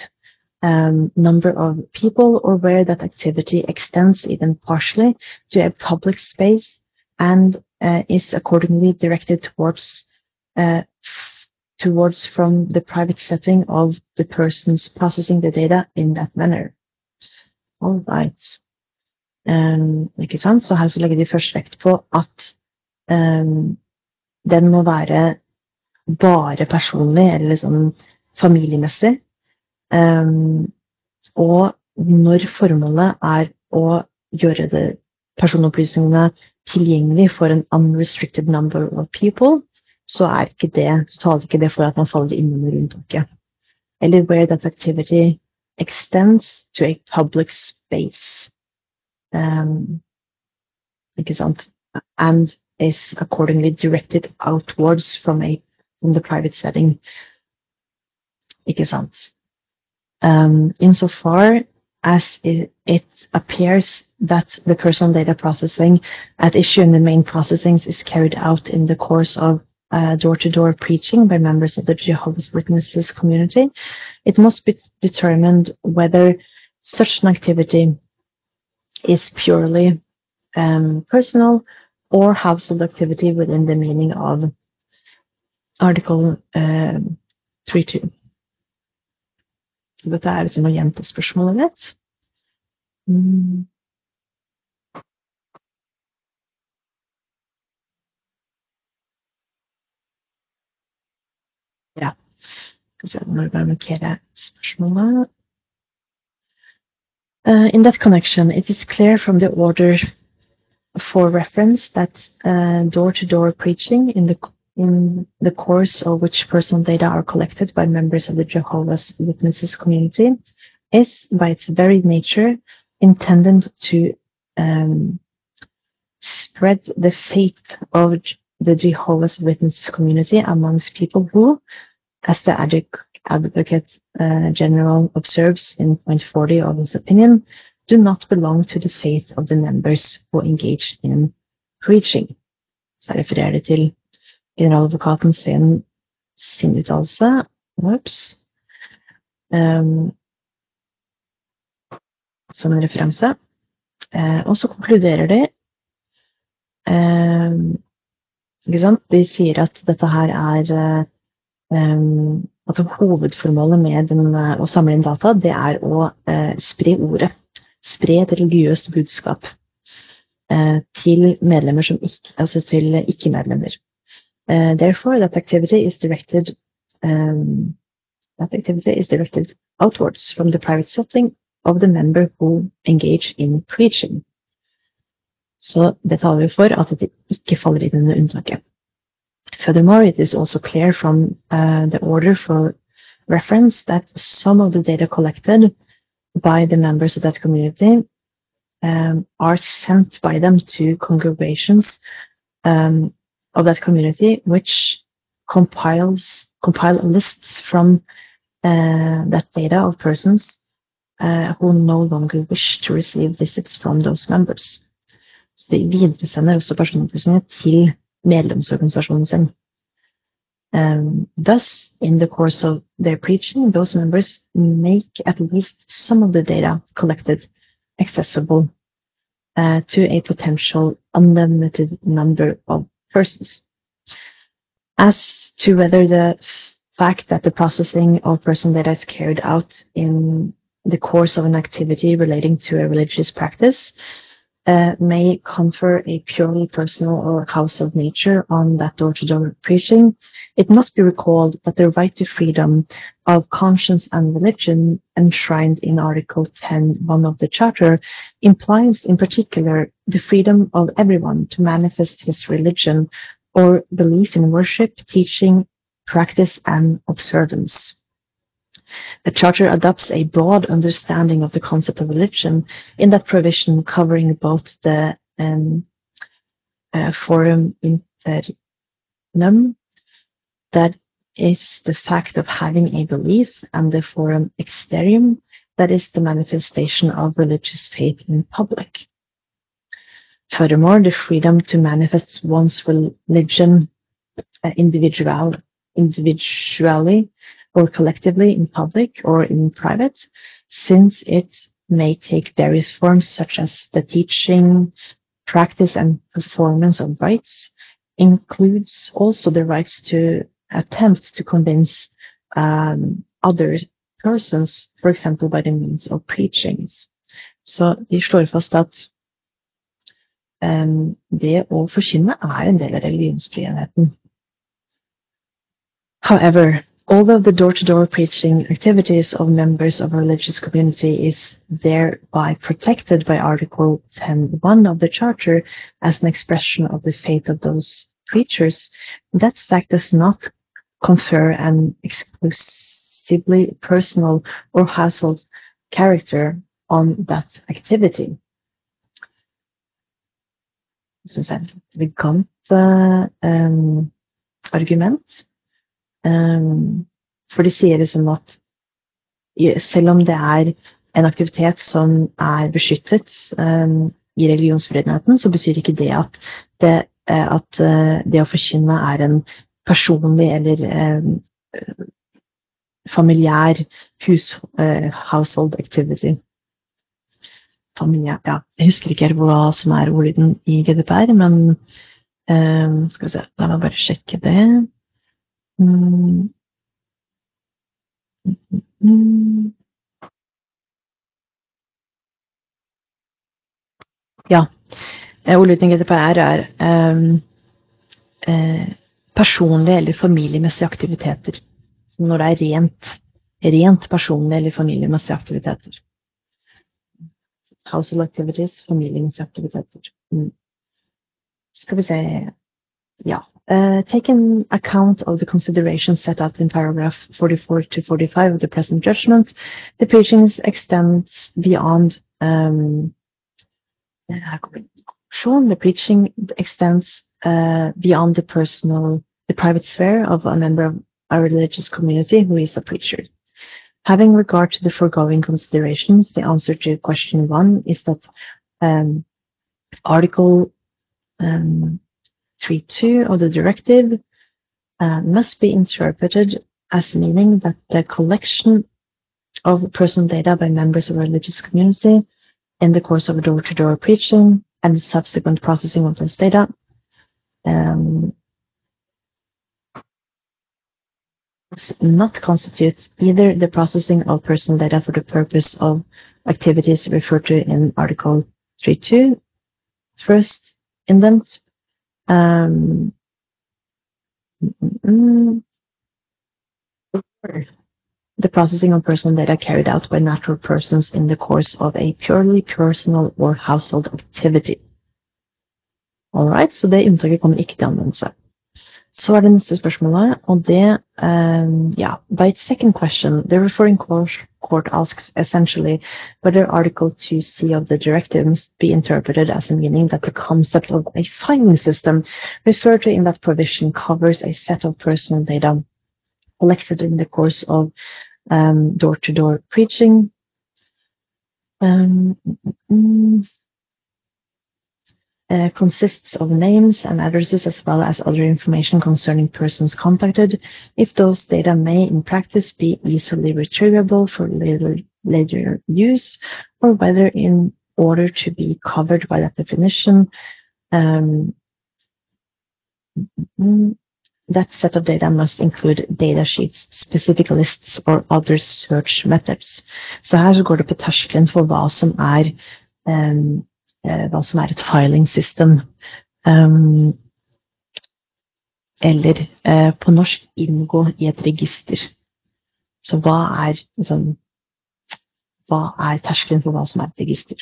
um, number of people, or where that activity extends even partially to a public space and uh, is accordingly directed towards uh, towards from the private setting of the persons processing the data in that manner. All right. Um, ikke sant? Så her så legger de først vekt på at um, den må være bare personlig, eller liksom familiemessig. Um, og når formålet er å gjøre det personopplysningene tilgjengelig for en unrestricted number of people, så er ikke det, så taler ikke det for at man faller inn under unntaket. Eller where that activity extends to a public space. Um, ikke? And is accordingly directed outwards from a from the private setting. Um, insofar as it, it appears that the personal data processing at issue in the main processings is carried out in the course of door to door preaching by members of the Jehovah's Witnesses community, it must be determined whether such an activity is purely um, personal or household activity within the meaning of Article um, 3.2. Så dette er liksom å gjenta spørsmålet litt. Mm. Ja. Uh, in that connection, it is clear from the order for reference that door-to-door uh, -door preaching in the in the course of which personal data are collected by members of the Jehovah's Witnesses community is, by its very nature, intended to um, spread the faith of the Jehovah's Witnesses community amongst people who, as the Advocate uh, General observes in point 40 of his opinion, do not belong to the faith of the members who engage in preaching. Så jeg refererer det til generaladvokaten sin, sin uttalelse. Um, som en referanse. Uh, og så konkluderer de sant? De sier at dette her er uh, altså Hovedformålet med den, å samle inn data, det er å uh, spre ordet. Spre et religiøst budskap uh, til medlemmer som ikke, altså til ikke-medlemmer. Uh, therefore, that activity is directed um, that activity is directed outwards from the private setting of the member who engage in preaching. Så det taler jo for at det ikke faller inn under unntaket. Furthermore, it is also clear from uh, the order for reference that some of the data collected by the members of that community um, are sent by them to congregations um, of that community, which compiles compile lists from uh, that data of persons uh, who no longer wish to receive visits from those members. Så de videresender også personopplysninger til medlemsorganisasjonen sin. Um, thus, in the course of their preaching, those members make at least some of the data collected accessible uh, to a potential unlimited number of persons. As to whether the fact that the processing of personal data is carried out in the course of an activity relating to a religious practice uh, may confer a purely personal or household nature on that door-to-door preaching, it must be recalled that the right to freedom of conscience and religion enshrined in Article 10.1 of the Charter implies in particular the freedom of everyone to manifest his religion or belief in worship, teaching, practice, and observance. The Charter adopts a broad understanding of the concept of religion in that provision covering both the um, uh, forum internum, that is the fact of having a belief, and the forum externum, that is the manifestation of religious faith in public. Furthermore, the freedom to manifest one's religion uh, individual, individually or collectively in public or in private, since it may take various forms such as the teaching, practice, and performance of rites, includes also the rights to attempt to convince um, other persons, for example by the means of preachings. Så de slår fast at um, det å forkynne er en del av religionsfriheten. However, although the door-to-door preaching activities of members of a religious community is thereby protected by Article 10.1 of the Charter as an expression of the faith of those preachers, that fact does not confer an exclusively personal or household character on that activity. Er et elegant um, argument. Um, for de sier liksom at selv om det er en aktivitet som er beskyttet um, i religionsfriheten, så betyr ikke det at det, eh, at uh, det å forkynne er en personlig eller um, familiær uh, household activity. Familie, ja. Jeg husker ikke hva som er ordlyden i GDPR, men um, skal vi se, la meg bare sjekke det. Mm. Mm. Ja. Ordlyden i GDPR er um, eh, personlige eller familiemessige aktiviteter. Når det er rent, rent personlige eller familiemessige aktiviteter. Household activities, familiemessige aktiviteter. Mm. Skal vi se Ja. Uh, taking account of the considerations set out in paragraph 44 to 45 of the present judgment, the preachings extends beyond um, the preaching extends uh, beyond the personal, the private sphere of a member of a religious community who is a preacher. Having regard to the foregoing considerations, the answer to question one is that um, Article um, 3.2 of the directive uh, must be interpreted as meaning that the collection of personal data by members of a religious community in the course of door-to-door preaching and the subsequent processing of those data um, not constitute either the processing of personal data for the purpose of activities referred to in Article 3.2, first indent, um, the processing of personal data carried out by natural persons in the course of a purely personal or household activity. Alright, så det unntaket kommer ikke til anvendelse. Så er det neste spørsmålet, og det um, Ja. By its second question, the referring court asks essentially whether Article 2c of the directive must be interpreted as meaning that the concept of a filing system referred to in that provision covers a set of personal data collected in the course of um, door-to-door -door preaching um, mm, uh, consists of names and addresses as well as other information concerning persons contacted, if those data may in practice be easily retrievable for later, later use, or whether in order to be covered by that definition, um, that set of data must include data sheets, specific lists or other search methods. Så her går det på terskelen for hva som er um, hva som er et filing system. Um, eller uh, på norsk inngå i et register. Så hva er liksom, Hva er terskelen for hva som er et register?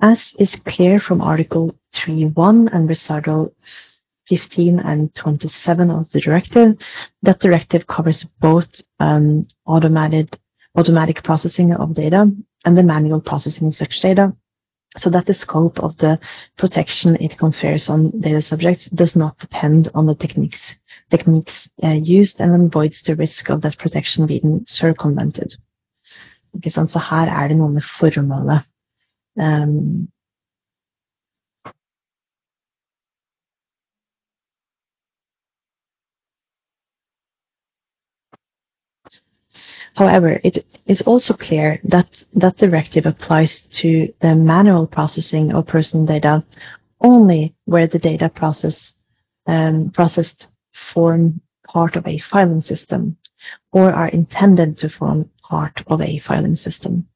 As is clear from Article 3.1 and Recital 15 and 27 of the directive, that directive covers both um, automated, automatic processing of data and the manual processing of such data, so that the scope of the protection it confers on data subjects does not depend on the techniques, techniques uh, used and avoids the risk of that protection being circumvented. Ikke sant? Så her er det noe med formålet. Um, However, it is also clear that that directive applies to the manual processing of personal data only where the data process um, processed form part of a filing system or are intended to form part of a filing system.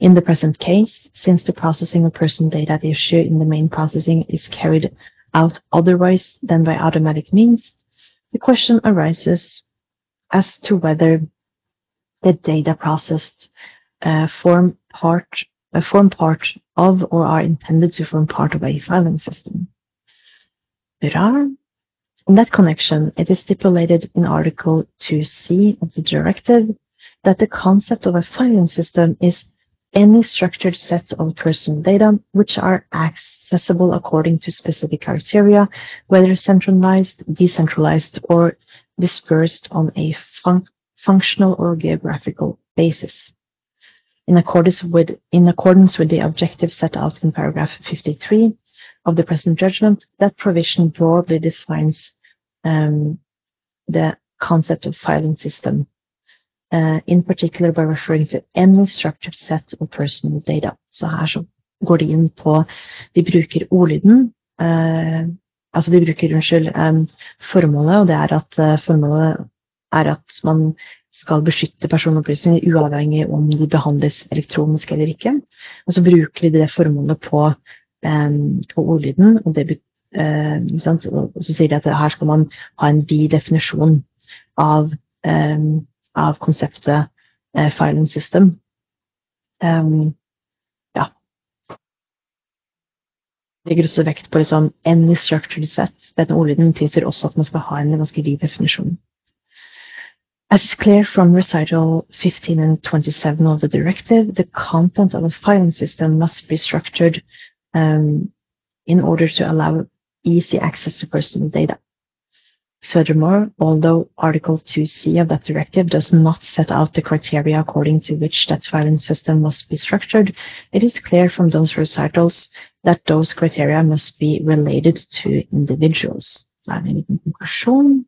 In the present case, since the processing of personal data at issue in the main processing is carried out otherwise than by automatic means, the question arises as to whether the data processed uh, form part uh, form part of or are intended to form part of a filing system. In that connection, it is stipulated in Article 2c of the directive that the concept of a filing system is any structured set of personal data which are accessible according to specific criteria, whether centralized, decentralized, or dispersed on a functional or geographical basis. In accordance with, in accordance with the objective set out in paragraph 53 of the present judgment, that provision broadly defines um, the concept of filing system, uh, in particular by referring to any structured set of personal data. Så her så går de inn på De bruker ordlyden. Uh, altså de bruker, unnskyld, um, formålet, og det er uh, formålet er at man skal beskytte personopplysninger uavhengig om de behandles elektronisk eller ikke. Og så bruker de det formålet på, um, på ordlyden, og, det, uh, og så sier de at her skal man ha en vid definisjon av, um, av konseptet uh, filing system. Um, ja. Legger også vekt på liksom, any structured set. Denne ordlyden tilsier også at man skal ha en ganske vid definisjon. As is clear from recital 15 and 27 of the directive, the content of a filing system must be structured um, in order to allow easy access to personal data. Furthermore, although Article 2c of that directive does not set out the criteria according to which that filing system must be structured, it is clear from those recitals that those criteria must be related to individuals. Så er det en liten konklusjon.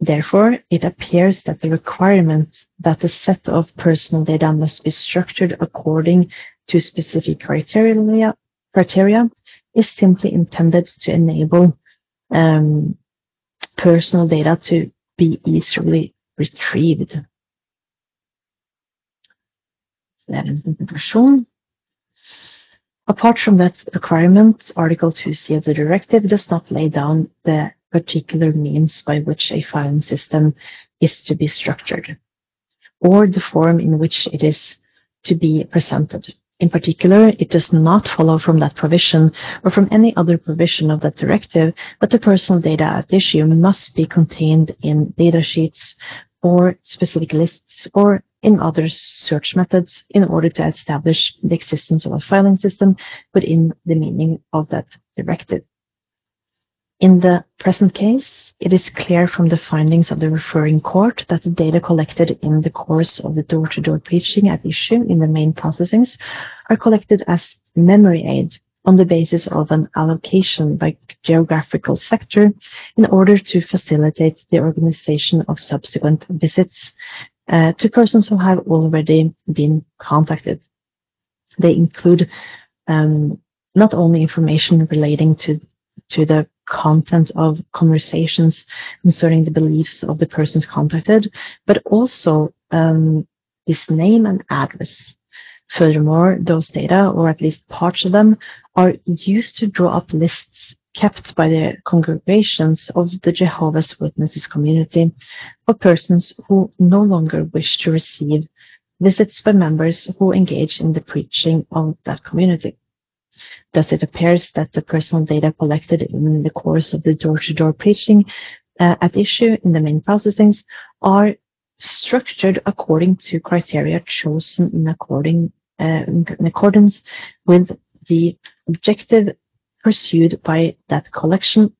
Therefore, it appears that the requirement that the set of personal data must be structured according to specific criteria, criteria is simply intended to enable um, personal data to be easily retrieved. Apart from that requirement, Article 2c of the directive does not lay down the particular means by which a filing system is to be structured, or the form in which it is to be presented. In particular, it does not follow from that provision or from any other provision of that directive that the personal data at issue must be contained in data sheets or specific lists or in other search methods in order to establish the existence of a filing system within the meaning of that directive. In the present case, it is clear from the findings of the referring court that the data collected in the course of the door-to-door preaching at issue in the main processings are collected as memory aid on the basis of an allocation by geographical sector in order to facilitate the organization of subsequent visits uh, to persons who have already been contacted. They include um, not only information relating to to the content of conversations concerning the beliefs of the persons contacted, but also um, his name and address. Furthermore, those data, or at least parts of them, are used to draw up lists kept by the congregations of the Jehovah's Witnesses community of persons who no longer wish to receive visits by members who engage in the preaching of that community. Thus, it appears that the personal data collected in the course of the door-to-door preaching uh, at issue in the main processings are structured according to criteria chosen in, according, uh, in accordance with the objective pursued by that collection.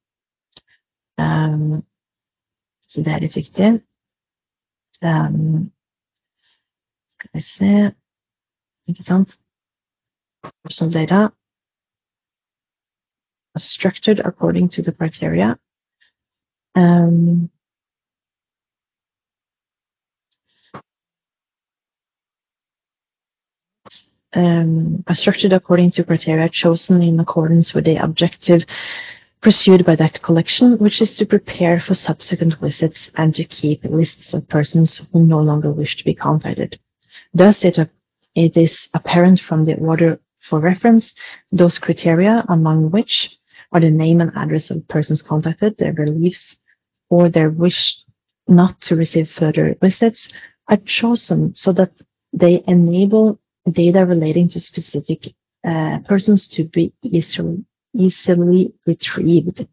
Um, så det er litt viktig. Um, skal vi? Personal data structured according to the criteria. Um, um, are structured according to criteria chosen in accordance with the objective pursued by that collection, which is to prepare for subsequent visits and to keep lists of persons who no longer wish to be contacted. Thus, it, it is apparent from the order for reference those criteria among which are the name and address of persons contacted, their beliefs, or their wish not to receive further visits are chosen so that they enable data relating to specific uh, persons to be easily, easily retrieved.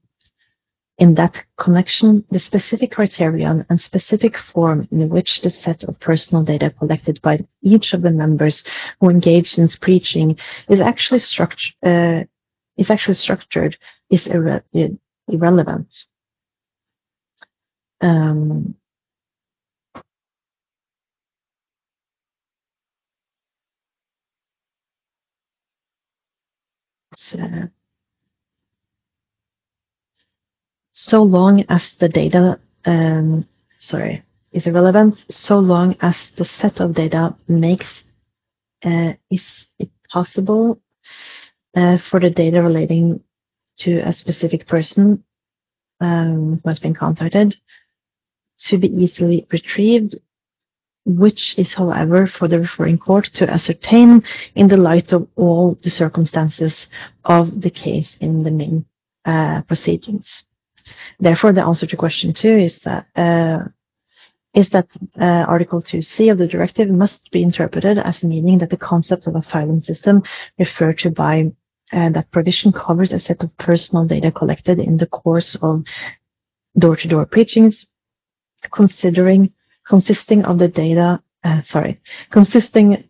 In that connection, the specific criterion and specific form in which the set of personal data collected by each of the members who engage in preaching is actually structured, uh, is actually structured is irre irrelevant. Um, so, so long as the data, um, sorry, is irrelevant, so long as the set of data makes uh, is it possible uh, for the data relating to a specific person um, who has been contacted to be easily retrieved, which is, however, for the referring court to ascertain in the light of all the circumstances of the case in the main uh, proceedings. Therefore, the answer to question two is that uh, is that uh, Article 2c of the directive must be interpreted as meaning that the concept of a filing system referred to by uh, that provision covers a set of personal data collected in the course of door-to-door -door preachings, considering consisting of the data, uh, sorry, consisting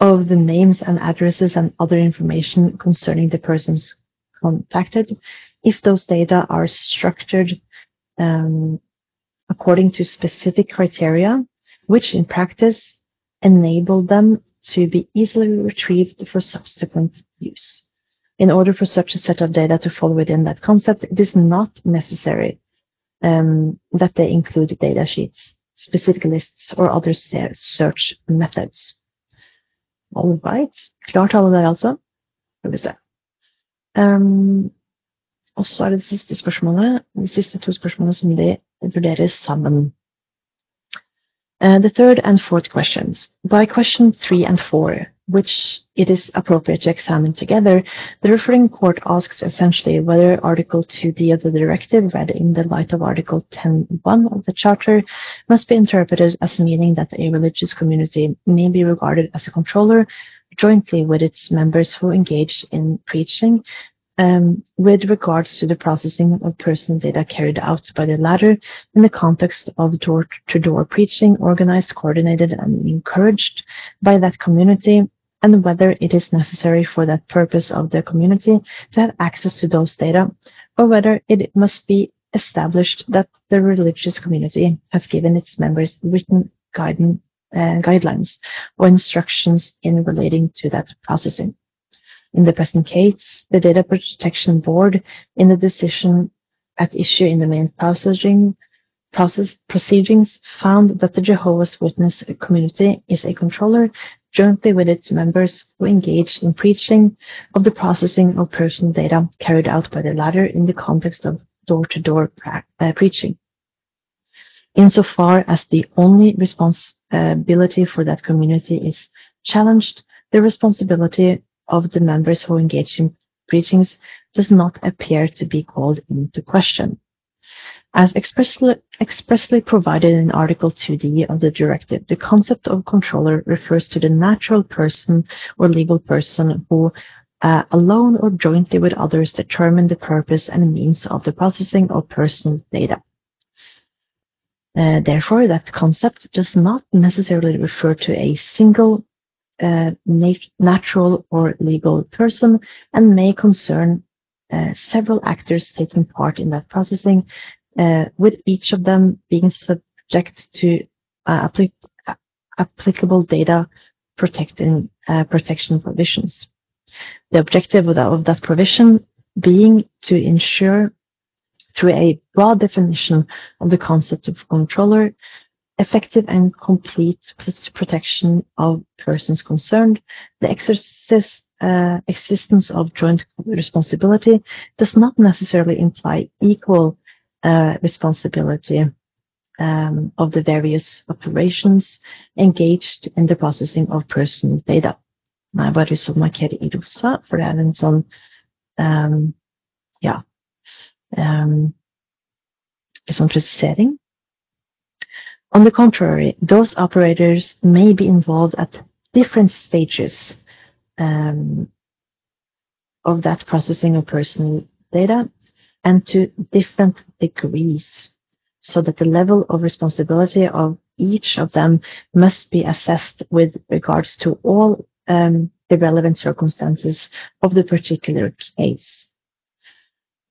of the names and addresses and other information concerning the persons contacted, if those data are structured um, according to specific criteria, which in practice enable them to be easily retrieved for subsequent use. In order for such a set of data to fall within that concept, it is not necessary um, that they include data sheets, specific lists, or other search methods. All right. Klart alle der, altså? Skal vi se. Um, og så er det det siste spørsmålet. De siste to spørsmålene som de vurderes sammen. Uh, the third and fourth questions. By question three and four, which it is appropriate to examine together, the referring court asks essentially whether Article 2d of the directive, read in the light of Article 10.1 of the Charter, must be interpreted as meaning that a religious community may be regarded as a controller jointly with its members who engage in preaching with regards to the processing of personal data carried out by the latter in the context of door-to-door preaching organized, coordinated, and encouraged by that community, and whether it is necessary for that purpose of the community to have access to those data, or whether it must be established that the religious community have given its members written guidance, uh, guidelines or instructions in relating to that processing. In the present case, the Data Protection Board, in the decision at issue in the main proceedings, found that the Jehovah's Witness community is a controller jointly with its members who engaged in preaching of the processing of personal data carried out by the latter in the context of door-to-door uh, preaching. Insofar as the only responsibility for that community is challenged, the responsibility of the members who engage in preachings does not appear to be called into question. As expressly, expressly provided in Article 2D of the directive, the concept of controller refers to the natural person or legal person who, uh, alone or jointly with others, determine the purpose and means of the processing of personal data. Uh, therefore, that concept does not necessarily refer to a single nat natural or legal person and may concern uh, several actors taking part in that processing, uh, with each of them being subject to uh, applic applicable data protecting, uh, protection provisions. The objective of that, of that provision being to ensure through a broad definition of the concept of controller, effective and complete protection of persons concerned, the exercise uh, existence of joint responsibility does not necessarily imply equal uh, responsibility um, of the various operations engaged in the processing of personal data. Nei, jeg bare lyst til å markere i rosa, for det er en sånn um, ja um, en sånn presisering. On the contrary, those operators may be involved at different stages um, of that processing of personal data and to different degrees so that the level of responsibility of each of them must be assessed with regards to all um, the relevant circumstances of the particular case.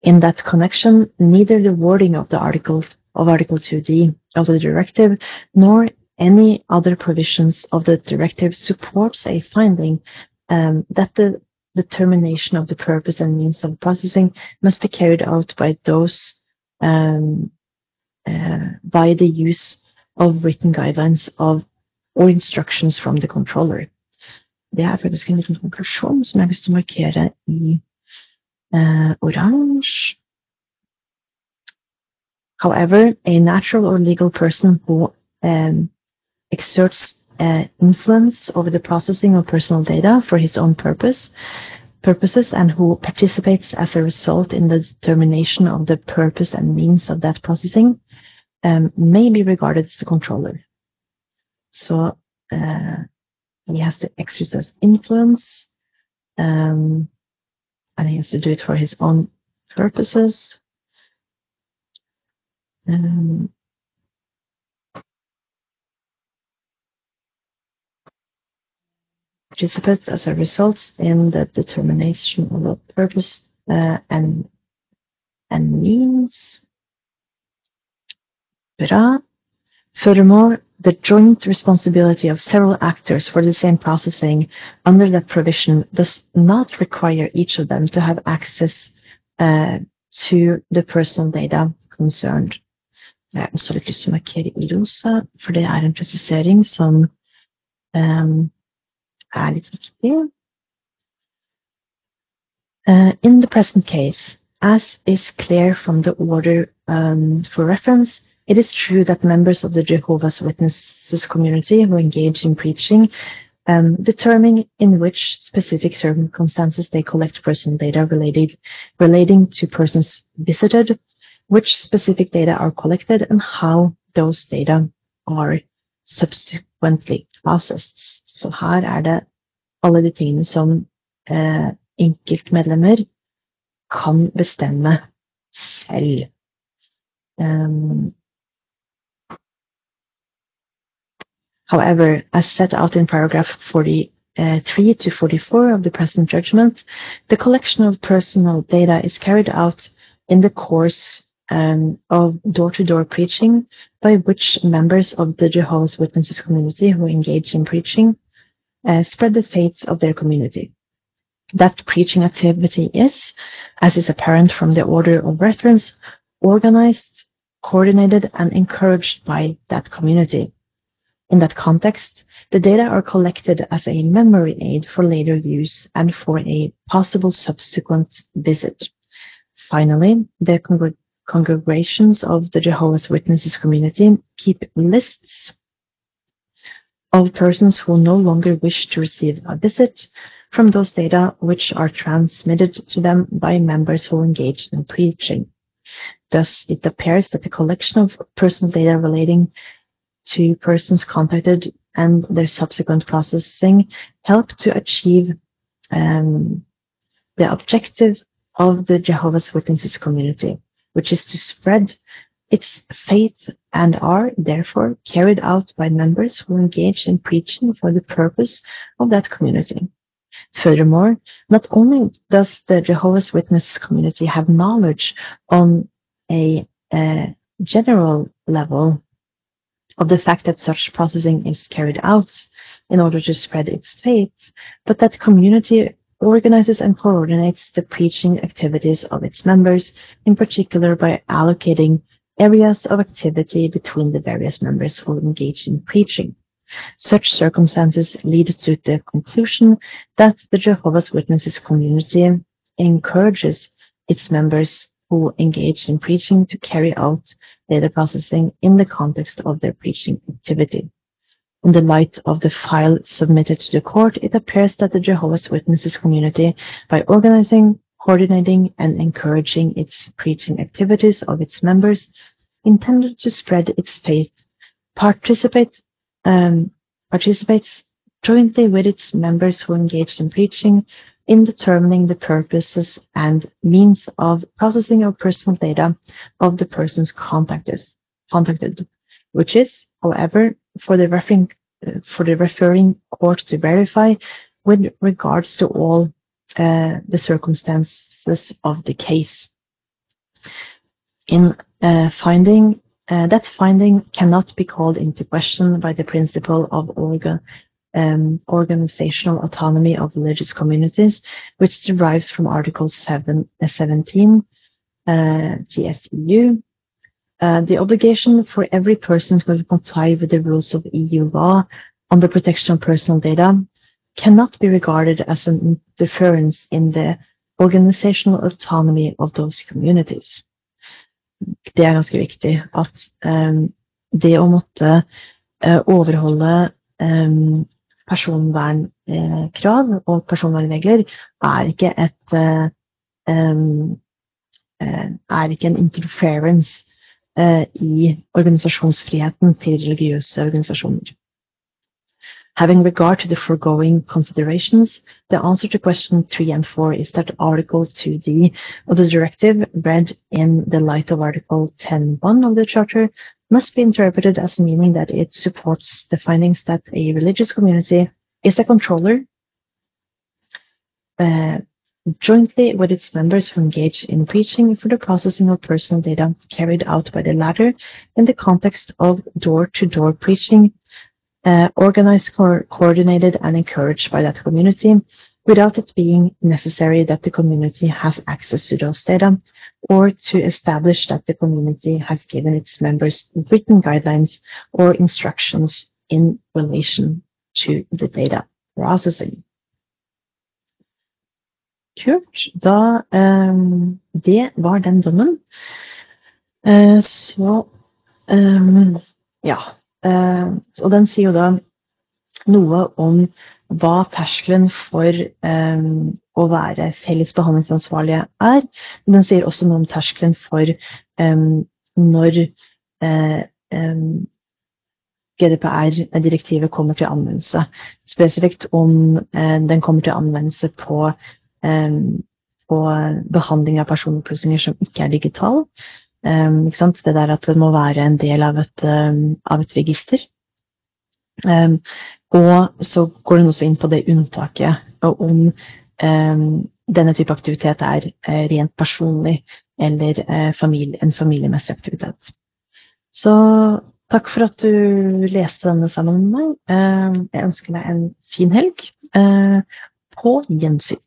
In that connection, neither the wording of the articles of Article 2D of the directive nor any other provisions of the directive supports a finding um, that the determination of the purpose and means of processing must be carried out by those um, uh, by the use of written guidelines of or instructions from the controller. Det er faktisk en liten konklusjon som jeg har lyst til å markere i uh, oransje. However, a natural or legal person who um, exerts uh, influence over the processing of personal data for his own purpose purposes and who participates as a result in the determination of the purpose and means of that processing um, may be regarded as a controller. So uh, he has to exercise influence um, and he has to do it for his own purposes. Um, as a result in the determination of a purpose uh, and and means. Bra. Furthermore, the joint responsibility of several actors for the same processing under that provision does not require each of them to have access uh, to the personal data concerned. Jeg har også litt lyst til å markere for det er en presisering som um, er litt viktig. Uh, in the present case, as is clear from the order um, for reference, it is true that members of the Jehovah's Witnesses community who engage in preaching um, determine in which specific circumstances they collect personal data related, relating to persons visited, which specific data are collected, and how those data are subsequently processed. Så her er det alle de tingene som eh, enkeltmedlemmer kan bestemme selv. Um, However, as set out in paragraph 43 to 44 of the present judgment, the collection of personal data is carried out in the course um, of door-to-door preaching by which members of the Jehovah's Witnesses community who engage in preaching uh, spread the faith of their community. That preaching activity is, as is apparent from the order of reference, organized, coordinated, and encouraged by that community. In that context, the data are collected as a memory aid for later use and for a possible subsequent visit. Finally, the congr congregations of the Jehovah's Witnesses community keep lists of persons who no longer wish to receive a visit from those data which are transmitted to them by members who engage in preaching. Thus, it appears that the collection of personal data relating to persons contacted and their subsequent processing help to achieve um, the objective of the Jehovah's Witnesses community, which is to spread its faith and are therefore carried out by members who engage in preaching for the purpose of that community. Furthermore, not only does the Jehovah's Witnesses community have knowledge on a, a general level of the fact that such processing is carried out in order to spread its faith, but that community organizes and coordinates the preaching activities of its members, in particular by allocating areas of activity between the various members who engage in preaching. Such circumstances lead to the conclusion that the Jehovah's Witnesses community encourages its members who engage in preaching to carry out data processing in the context of their preaching activity. In the light of the file submitted to the court, it appears that the Jehovah's Witnesses community, by organizing, coordinating, and encouraging its preaching activities of its members, intended to spread its faith, participate, um, participates jointly with its members who engaged in preaching in determining the purposes and means of processing of personal data of the persons contacted, contacted which is, however, for the, referring, uh, for the referring court to verify with regards to all uh, the circumstances of the case. In uh, finding uh, that finding cannot be called into question by the principle of um, organizational autonomy of religious communities, which derives from Article 7, uh, 17 uh, TFEU. Uh, the obligation for every person to comply with the rules of EU law on the protection of personal data cannot be regarded as an interference in the organizational autonomy of those communities. Det er ganske viktig at um, det å måtte uh, overholde um, personvernkrav og personvernregler er ikke et um, er ikke en interference uh, i organisasjonsfriheten til religiøse organisasjoner. Having regard to the foregoing considerations, the answer to question 3 and 4 is that Article 2D of the directive, read in the light of Article 10.1 of the Charter, must be interpreted as meaning that it supports the findings that a religious community is a controller uh, jointly with its members who engage in preaching for the processing of personal data carried out by the latter in the context of door-to-door -door preaching, uh, organized, co coordinated, and encouraged by that community without it being necessary that the community has access to those data or to establish that the community has given its members written guidelines or instructions in relation to the data processing. Kult. Da um, Det var den dommen. Uh, så um, Ja. Og den sier jo da noe om hva terskelen for um, å være felles behandlingsansvarlige er. Men den sier også noe om terskelen for um, når uh, um, GDPR-direktivet kommer til anvendelse. Spesifikt om uh, den kommer til anvendelse på, på behandling av personopplysninger som ikke er digital. Ikke det der at det må være en del av et, av et register. Og så går den også inn på det unntaket og om denne type aktivitet er eh, rent personlig eller eh, en familiemessig aktivitet. Så takk for at du leste denne sammen med meg. Jeg ønsker deg en fin helg. På gjensyn.